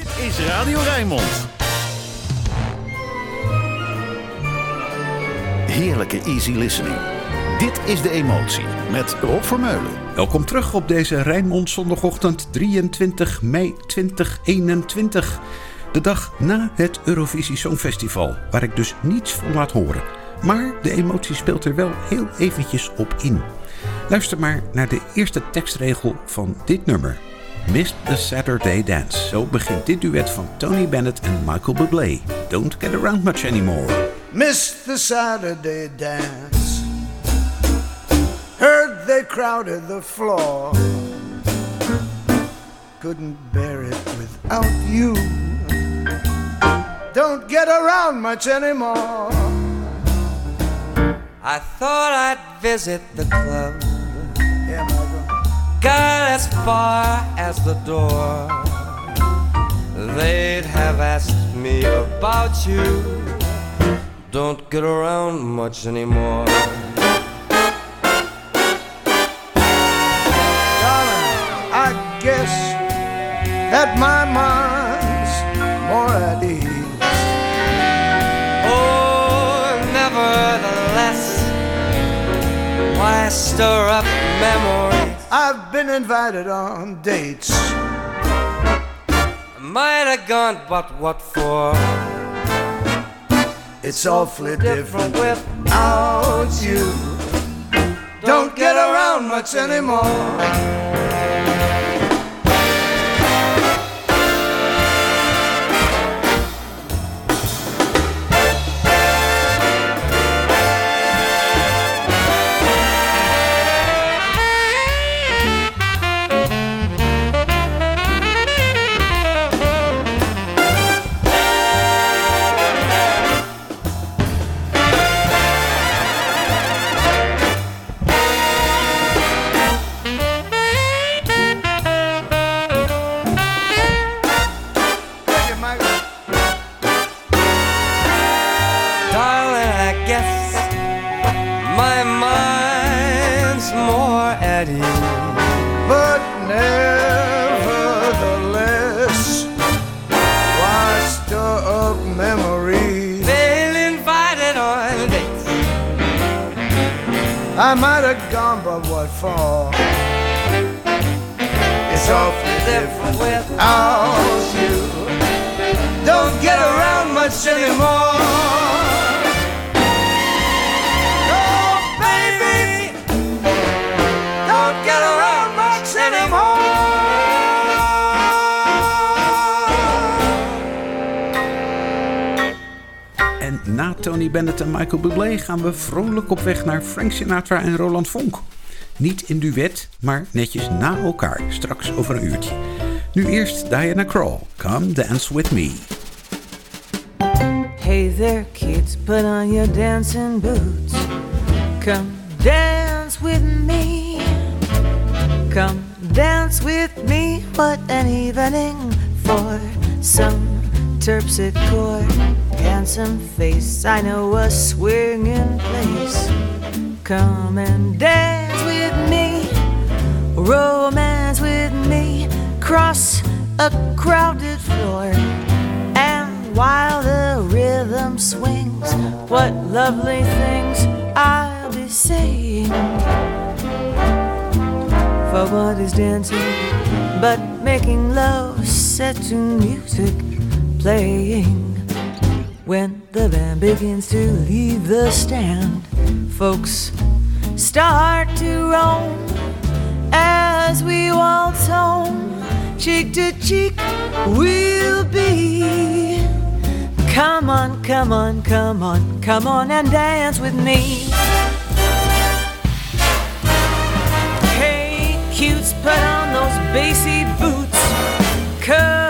Dit is Radio Rijnmond. Heerlijke easy listening. Dit is De Emotie met Rob Vermeulen. Welkom terug op deze Rijnmond zondagochtend 23 mei 2021. De dag na het Eurovisie Songfestival, waar ik dus niets van laat horen. Maar de emotie speelt er wel heel eventjes op in. Luister maar naar de eerste tekstregel van dit nummer. Missed the Saturday Dance. Zo begint dit duet van Tony Bennett en Michael Bublé. Don't get around much anymore. Missed the Saturday dance. Heard they crowded the floor. Couldn't bear it without you. Don't get around much anymore. I thought I'd visit the club. Got as far as the door. They'd have asked me about you. Don't get around much anymore. Darling, I guess that my mind's more at ease. Oh, nevertheless, why stir up memories? I've been invited on dates. I Might have gone, but what for? It's awfully different without you. Don't get around much anymore. En na Tony Bennett en Michael Bublé gaan we vrolijk op weg naar Frank Sinatra en Roland Vonk. Niet in duet, maar netjes na elkaar, straks over een uurtje. Nu eerst Diana Krall, Come Dance With Me. Hey there, kids, put on your dancing boots. Come dance with me. Come dance with me. What an evening for some terpsichore. Handsome face, I know a swinging place. Come and dance with me. Romance with me. Cross a crowded floor. And while the rhythm swings, what lovely things I'll be saying. For what is dancing but making love set to music playing? When the band begins to leave the stand, folks start to roam as we waltz home, cheek to cheek, we'll be. Come on, come on, come on, come on and dance with me. Hey, cutes, put on those bassy boots. Come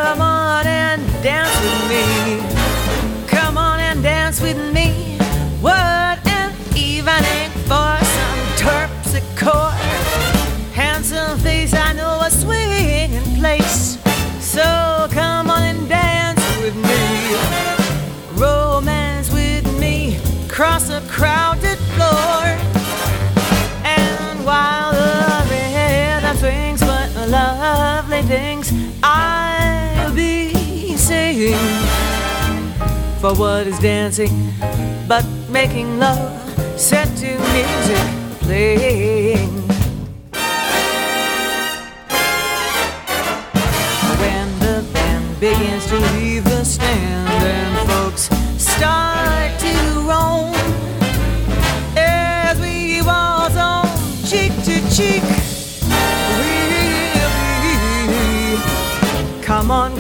For what is dancing but making love set to music playing? When the band begins to leave the stand and folks start to roam as we waltz on cheek to cheek. We, come on,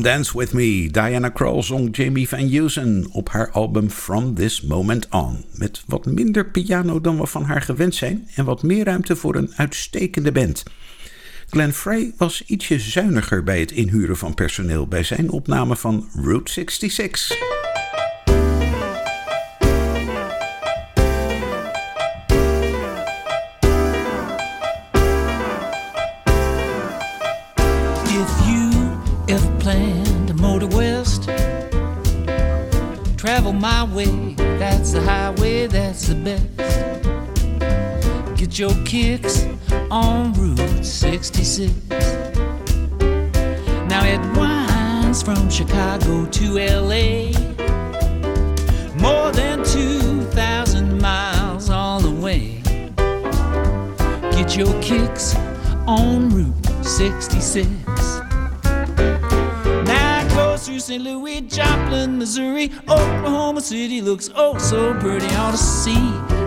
Come Dance With Me. Diana Krall zong Jamie Van Heusen op haar album From This Moment On. Met wat minder piano dan we van haar gewend zijn en wat meer ruimte voor een uitstekende band. Glenn Frey was ietsje zuiniger bij het inhuren van personeel bij zijn opname van Route 66. Travel my way. That's the highway, that's the best. Get your kicks on Route 66. Now it winds from Chicago to LA. More than 2,000 miles all the way. Get your kicks on Route 66. St. Louis, Joplin, Missouri, Oklahoma City looks oh so pretty. Ought to see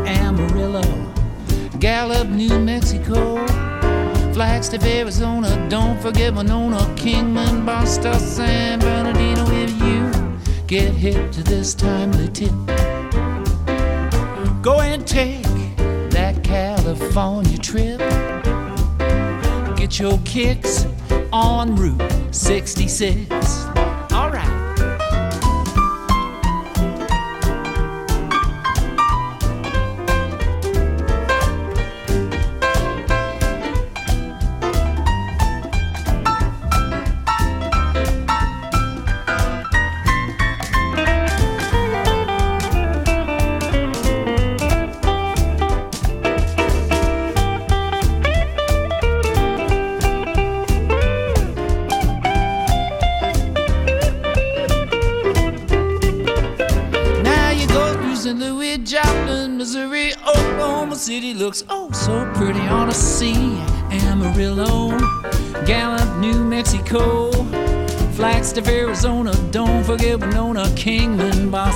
Amarillo, Gallup, New Mexico, Flagstaff, Arizona. Don't forget Winona, Kingman, Barstow, San Bernardino. If you get hip to this timely tip, go and take that California trip. Get your kicks on Route 66.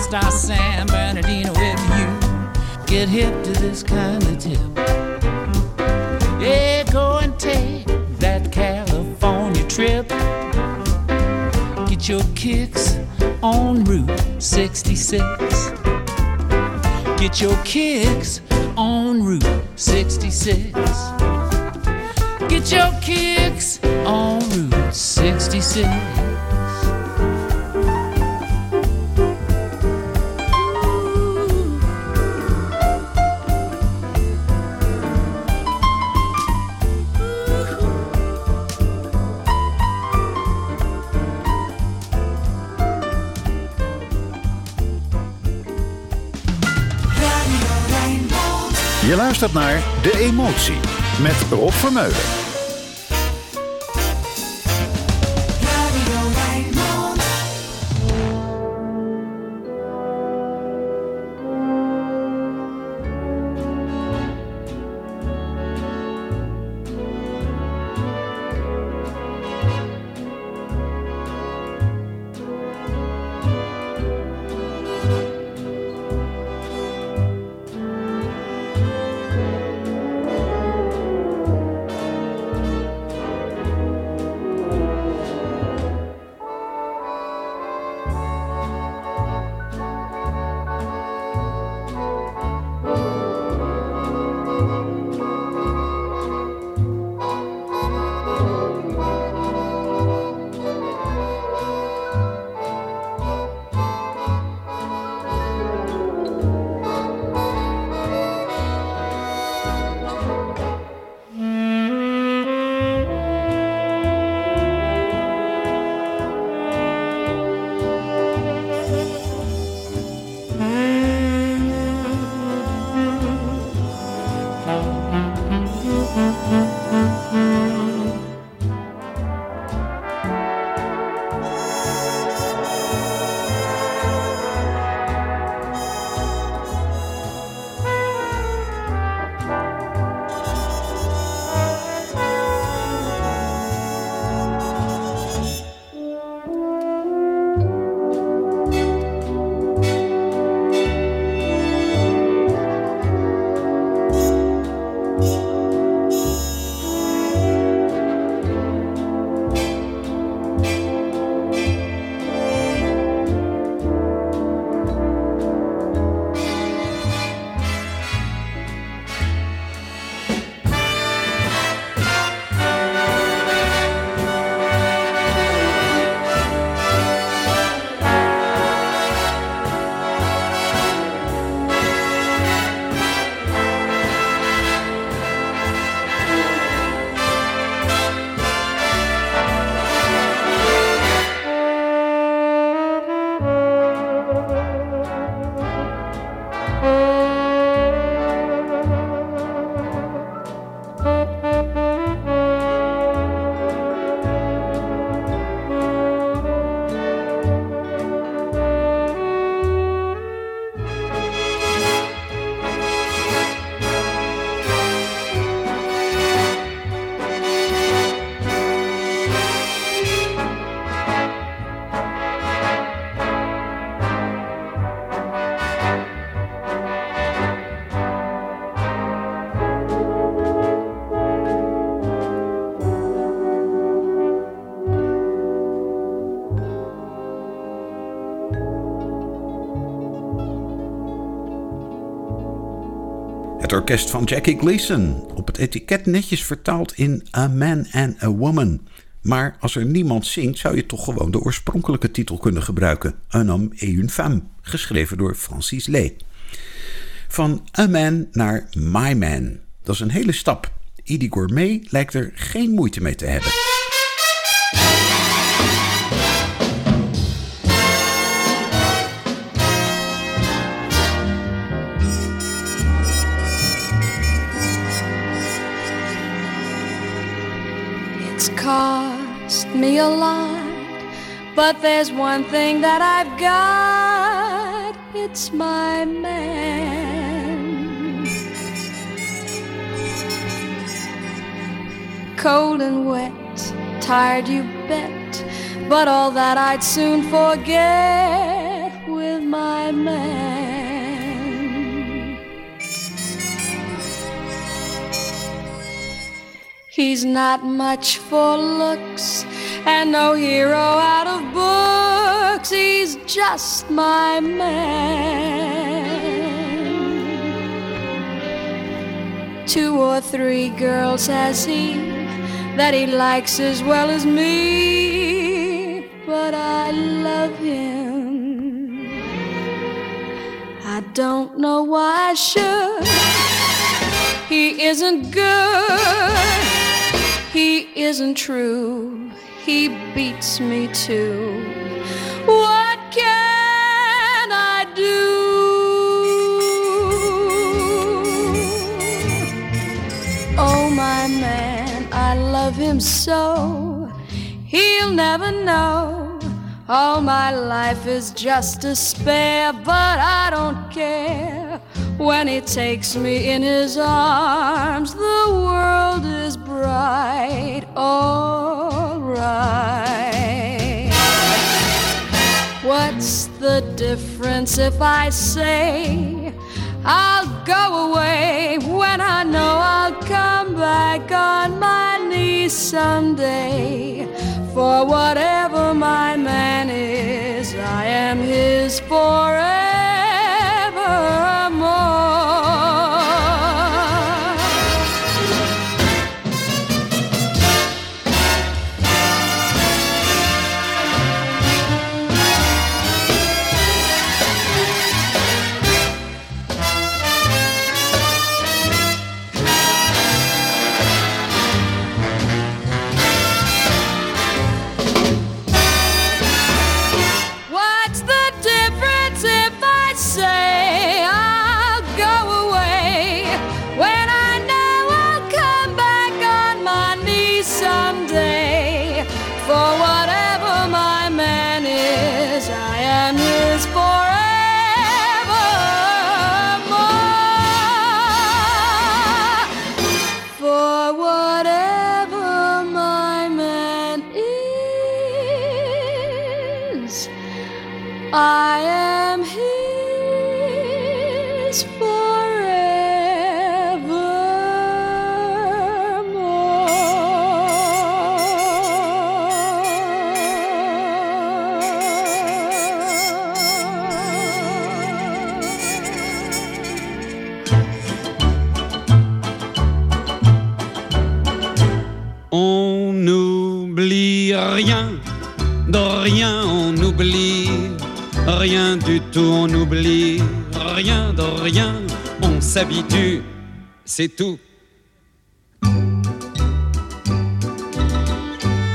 Barstow, San Bernardino. If you get hip to this kind of tip, yeah, go and take that California trip. Get your kicks on Route 66. Get your kicks met Rob Vermeulen. Het orkest van Jackie Gleason. Op het etiket netjes vertaald in A Man and a Woman. Maar als er niemand zingt, zou je toch gewoon de oorspronkelijke titel kunnen gebruiken: Un homme et une femme, geschreven door Francis Lee. Van A Man naar My Man. Dat is een hele stap. Edie Gourmet lijkt er geen moeite mee te hebben. Me a lot, but there's one thing that I've got. It's my man. Cold and wet, tired you bet, but all that I'd soon forget with my man. He's not much for looks and no hero out of books. He's just my man. two or three girls has he that he likes as well as me, but I love him. I don't know why I should. He isn't good, he isn't true, he beats me too. What can I do? Oh, my man, I love him so. He'll never know. All my life is just spare, but I don't care. When he takes me in his arms, the world is bright. All right. What's the difference if I say I'll go away when I know I'll come back on my knees someday? For whatever my man is, I am his forevermore. C'est tout.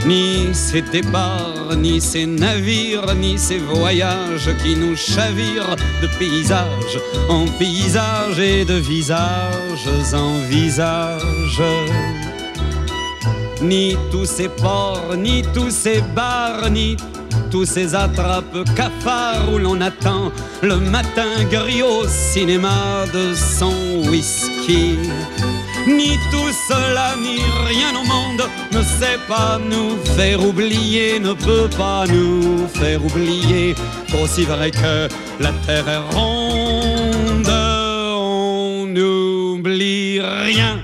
Ni ces départs, ni ces navires, ni ces voyages qui nous chavirent de paysage en paysage et de visages en visages ni tous ces ports, ni tous ces bars, ni tous ces attrapes cafards où l'on attend le matin gris au cinéma de son whisky. Ni tout cela, ni rien au monde ne sait pas nous faire oublier, ne peut pas nous faire oublier qu'aussi vrai que la terre est ronde, on n'oublie rien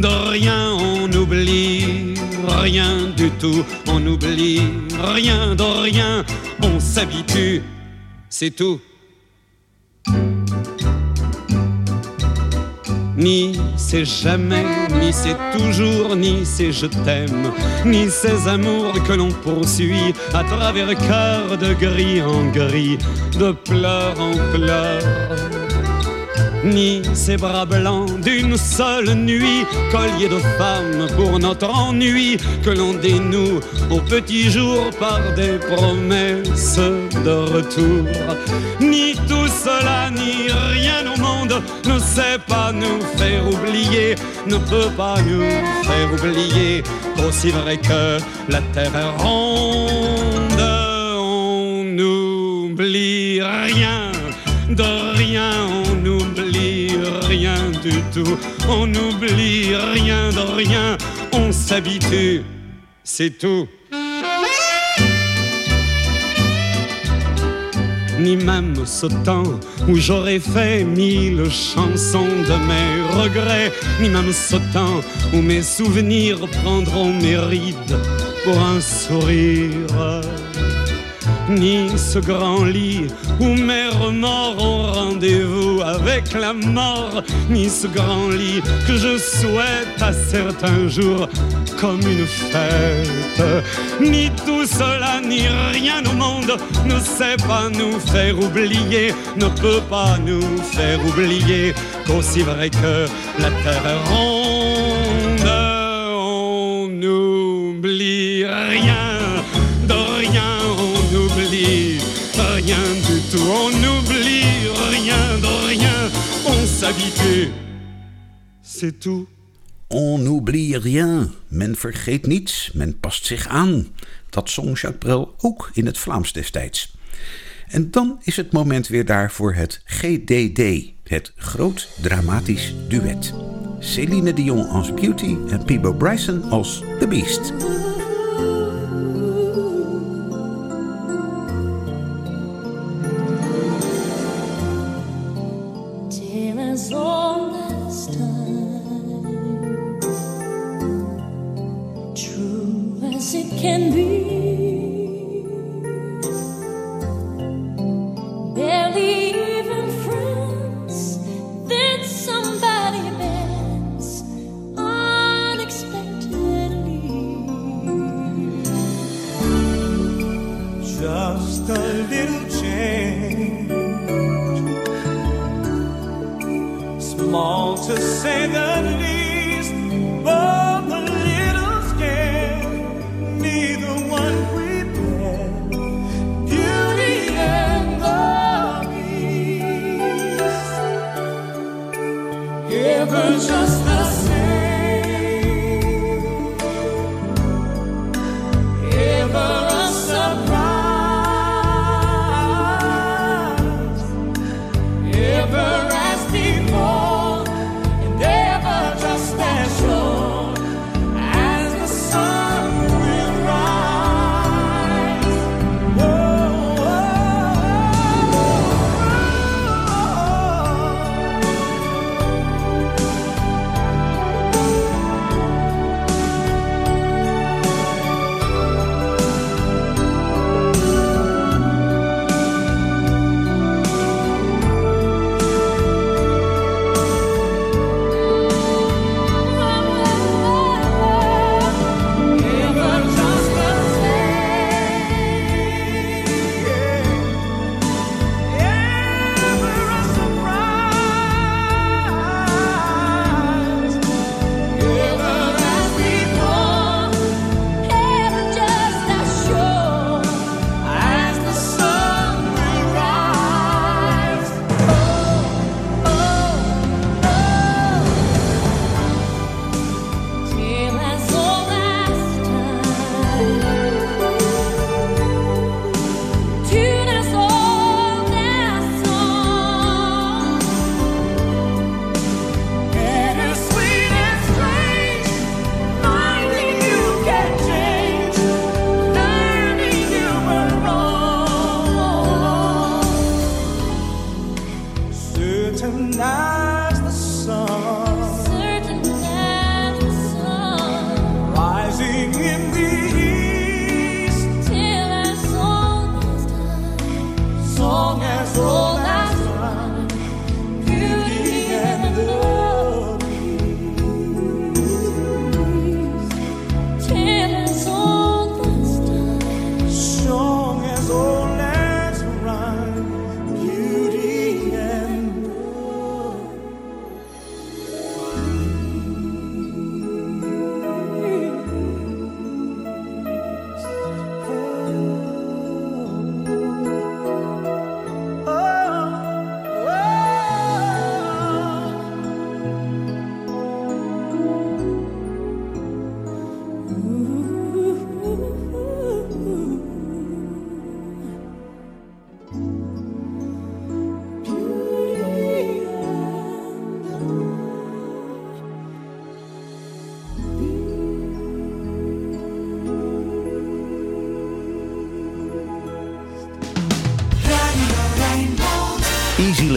de rien on oublie, rien du tout on oublie, rien de rien on s'habitue, c'est tout. Ni c'est jamais, ni c'est toujours, ni c'est je t'aime, ni ces amours que l'on poursuit à travers cœur de gris en gris, de pleurs en pleurs ni ces bras blancs d'une seule nuit, collier de femmes pour notre ennui, que l'on dénoue au petit jour par des promesses de retour. Ni tout cela, ni rien au monde ne sait pas nous faire oublier, ne peut pas nous faire oublier, aussi vrai que la terre est ronde, on n'oublie rien de rien, on n'oublie rien de rien, on s'habitue, c'est tout. Ni même ce temps où j'aurais fait mille chansons de mes regrets, ni même ce temps où mes souvenirs prendront mes rides pour un sourire ni ce grand lit où mes remords ont rendez-vous avec la mort, ni ce grand lit que je souhaite à certains jours comme une fête. Ni tout cela, ni rien au monde ne sait pas nous faire oublier, ne peut pas nous faire oublier qu'aussi vrai que la terre est ronde, on s'habitue, c'est tout. On n'oublie rien. Men vergeet niets, men past zich aan. Dat zong Jacques Brel ook in het Vlaams destijds. En dan is het moment weer daar voor het GDD, het groot dramatisch duet. Céline Dion als Beauty en Peebo Bryson als The Beast. True as it can be.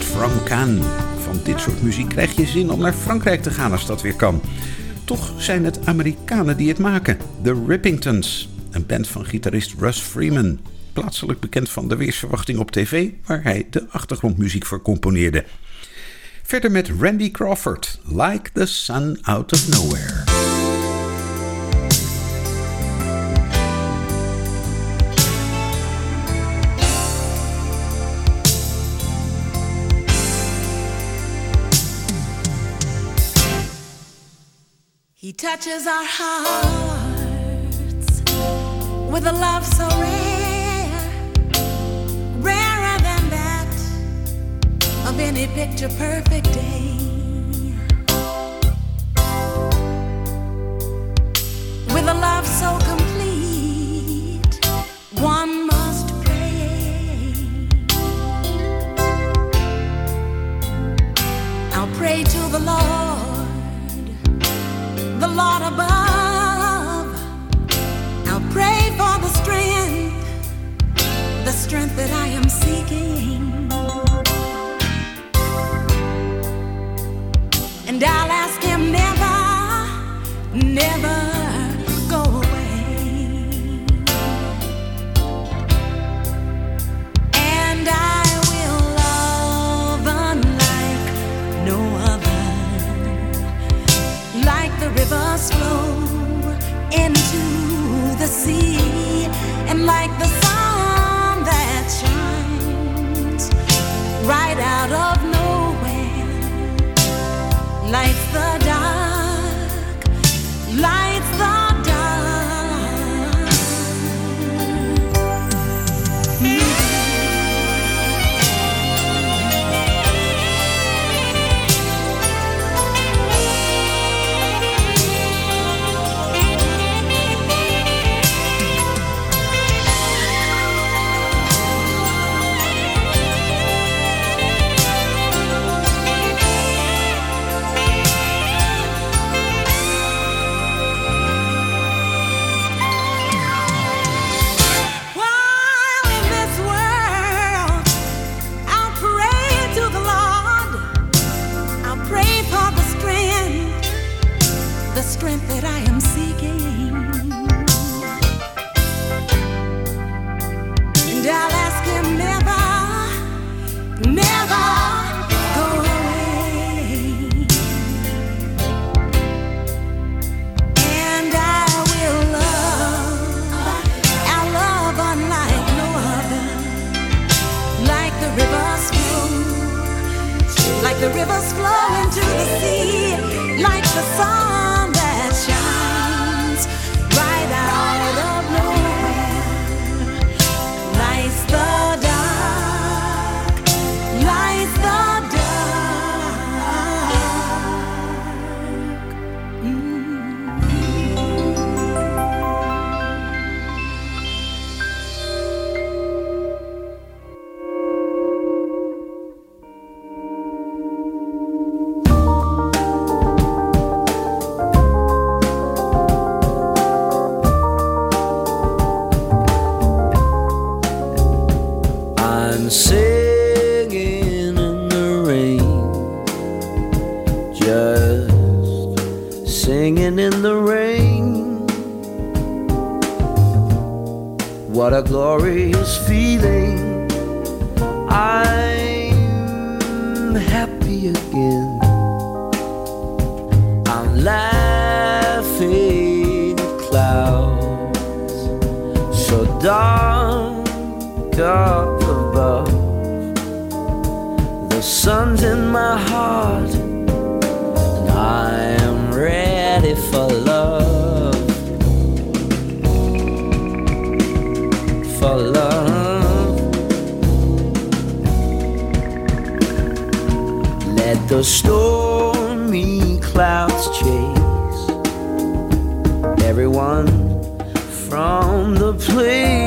From. Van dit soort muziek krijg je zin om naar Frankrijk te gaan als dat weer kan. Toch zijn het Amerikanen die het maken. The Rippingtons. Een band van gitarist Russ Freeman. Plaatselijk bekend van de weersverwachting op tv, waar hij de achtergrondmuziek voor componeerde. Verder met Randy Crawford, Like the Sun Out of Nowhere. He touches our hearts with a love so rare, rarer than that of any picture perfect day. With a love so complete, one must pray. I'll pray to the Lord Lord above. I'll pray for the strength, the strength that I am seeking. And like the sun's in my heart, and I am ready for love. For love. Let the stormy clouds chase everyone from the place.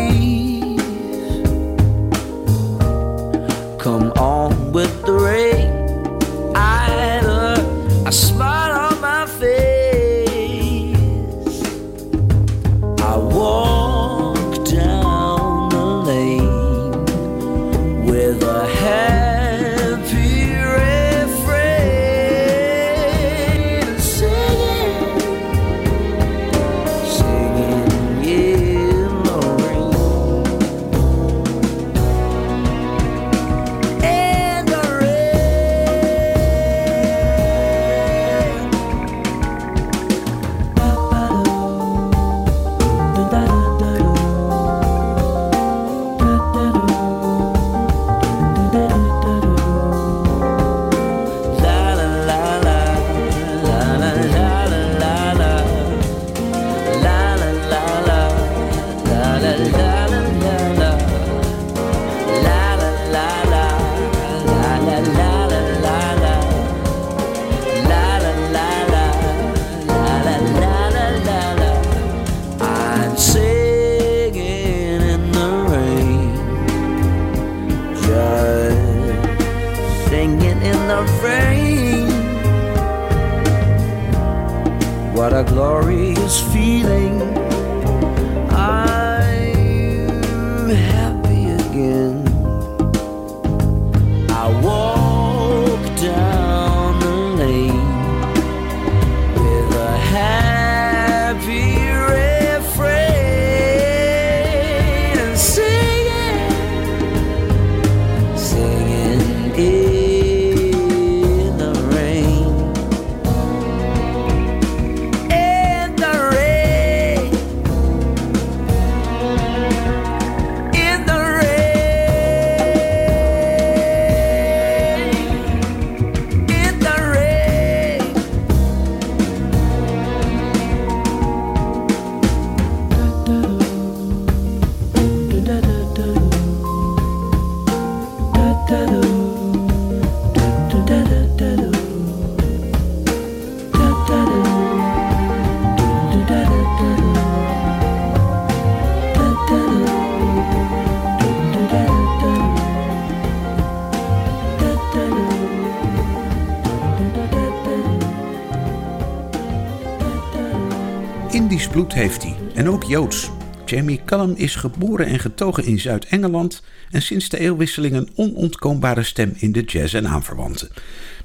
Bloed heeft hij en ook Joods. Jamie Cullum is geboren en getogen in Zuid-Engeland en sinds de eeuwwisseling een onontkoombare stem in de jazz en aanverwanten.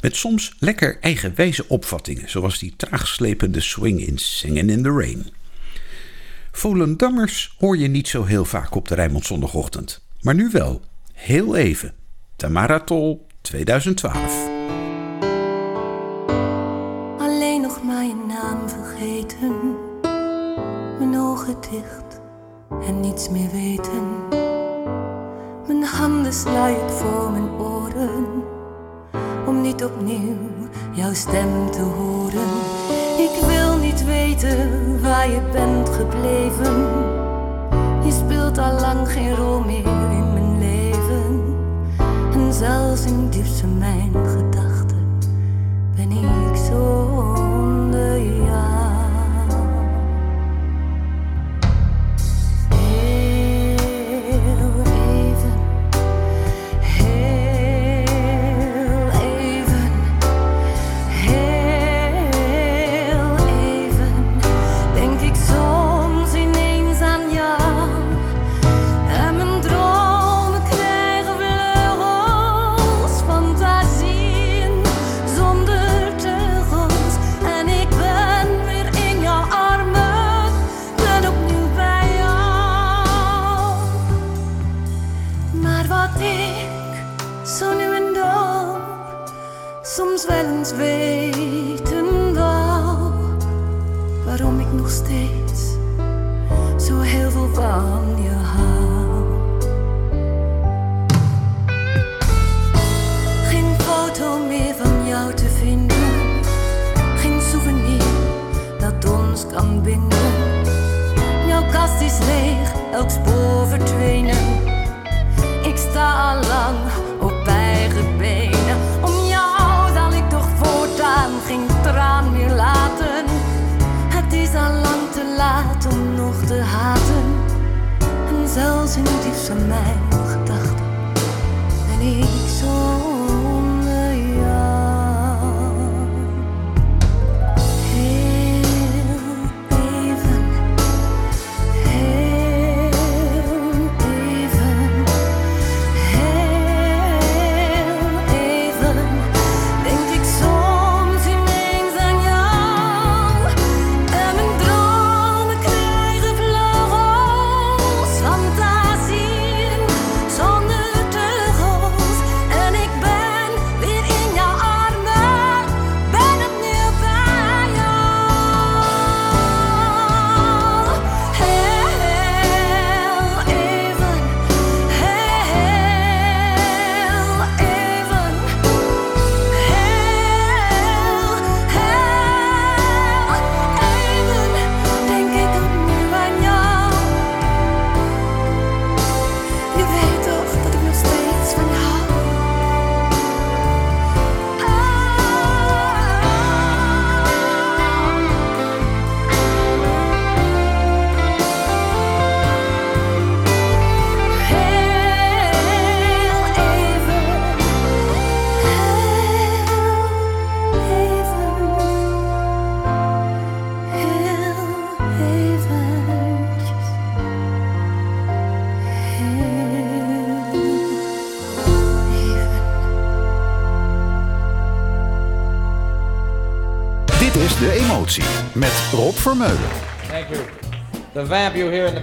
Met soms lekker eigenwijze opvattingen, zoals die traagslepende swing in Singin' in the Rain. Volendammers hoor je niet zo heel vaak op de Rijnmond zondagochtend. Maar nu wel, heel even. Tamara Tol 2012. En niets meer weten. Mijn handen sla ik voor mijn oren. Om niet opnieuw jouw stem te horen. Ik wil niet weten waar je bent gebleven. Je speelt al lang geen rol meer in mijn leven. En zelfs in diepste mijn gedachten ben ik zonder jou.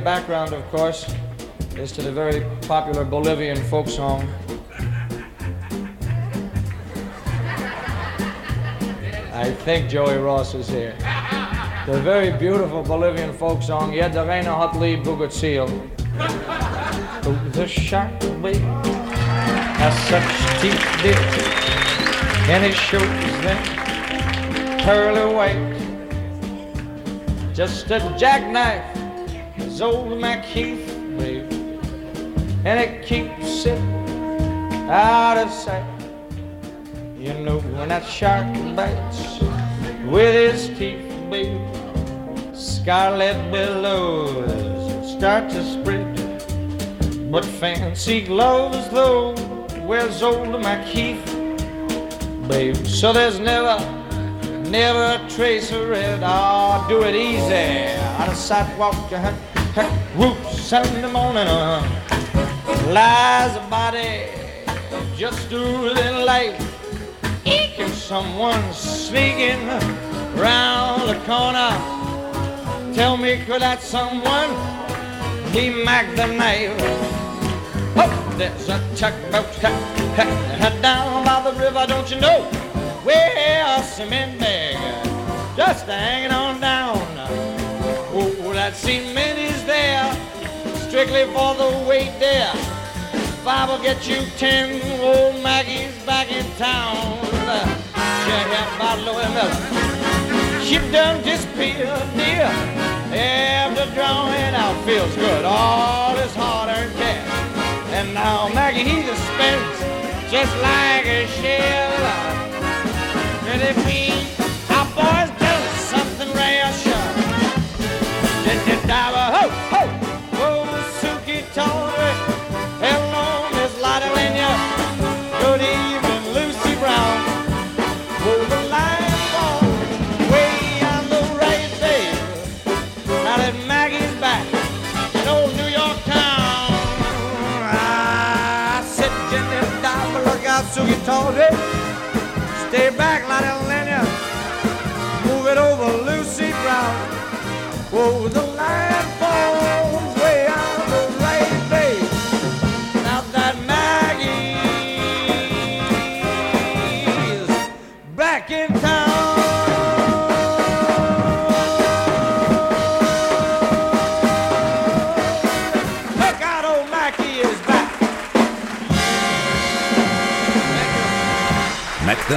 Background, of course, is to the very popular Bolivian folk song. I think Joey Ross is here. The very beautiful Bolivian folk song, Yet the Reina Hot Lead Bugat Seal. The shark wave has such teeth dear, and it shows them pearly white. Just a jackknife, as old MacHeath, babe, and it keeps it out of sight. You know when that shark bites with his teeth, babe, scarlet billows start to spread. But fancy gloves, though, wears old MacHeath, babe. So there's never, never a trace of red. Ah, do it easy on a sidewalk. Uh, uh, whoop, Sunday morning, uh, lies a body just a little light. Eek, if someone's sneaking round the corner, tell me, could that someone be Mack the Knife? Oh, there's a tugboat down by the river, don't you know? Where a cement bag just hanging on down. Oh, that cement strictly for the weight there. Five will get you ten. Old Maggie's back in town. Check out bottle of milk. She done disappeared, dear. After drawing out feels good. All this hard-earned cash. And now Maggie, he a spends just like a shell. And if we, our boys her. Stay back, Lotte Lenya. Move it over, Lucy Brown. Whoa, the line falls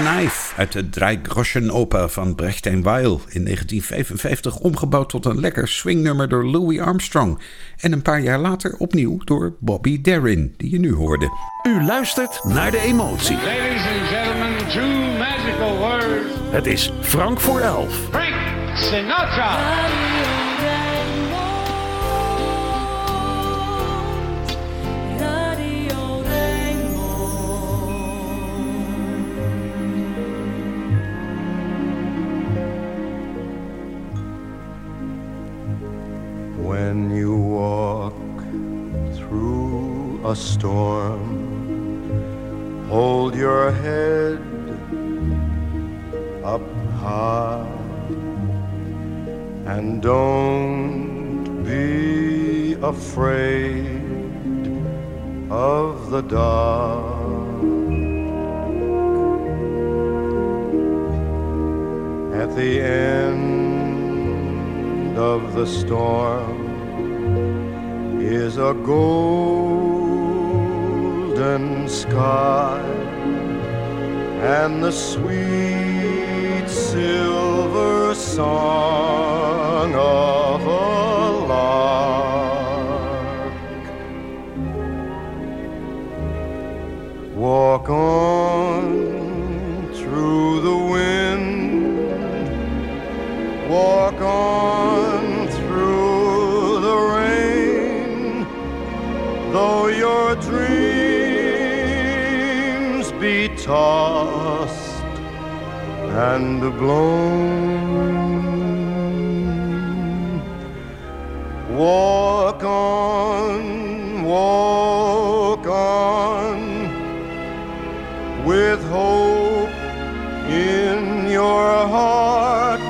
Knife uit de Dreigroschenoper van Brecht en Weil in 1955 omgebouwd tot een lekker swingnummer door Louis Armstrong. En een paar jaar later opnieuw door Bobby Darin, die je nu hoorde. U luistert naar de emotie. Ladies and gentlemen, two magical words. Het is Frank voor elf. Frank Sinatra. A storm, hold your head up high and don't be afraid of the dark. At the end of the storm is a golden sky and the sweet silver song of a lark. Walk on tossed and blown. Walk on, walk on, with hope in your heart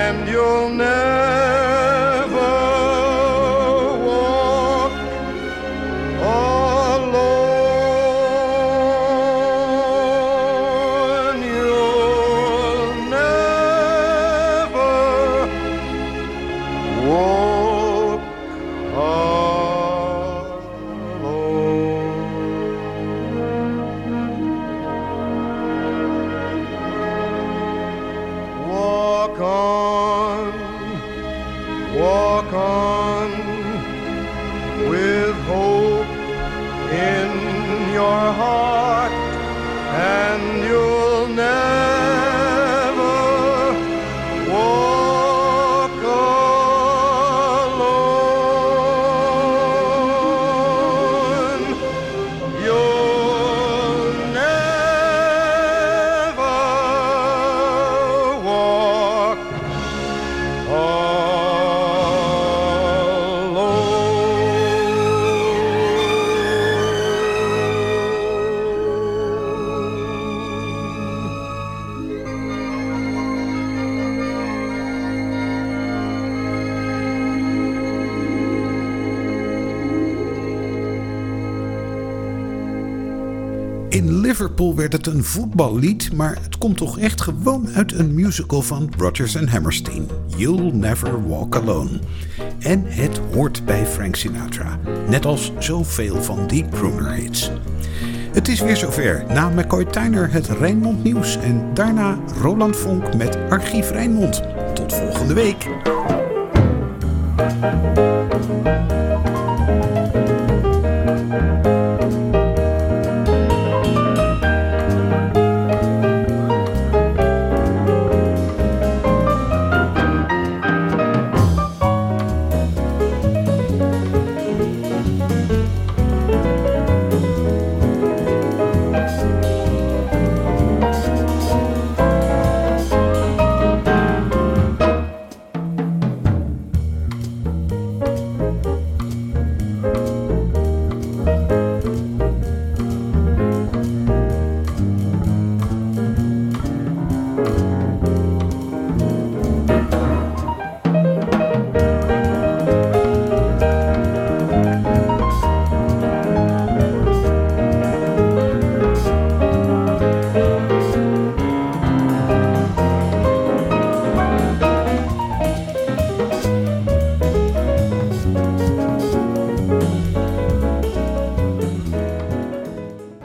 and you'll never In Liverpool werd het een voetballied, maar het komt toch echt gewoon uit een musical van Rodgers and Hammerstein. You'll Never Walk Alone. En het hoort bij Frank Sinatra, net als zoveel van die crooner hits. Het is weer zover. Na McCoy Tyner het Rijnmond nieuws en daarna Roland Vonk met Archief Rijnmond. Tot volgende week.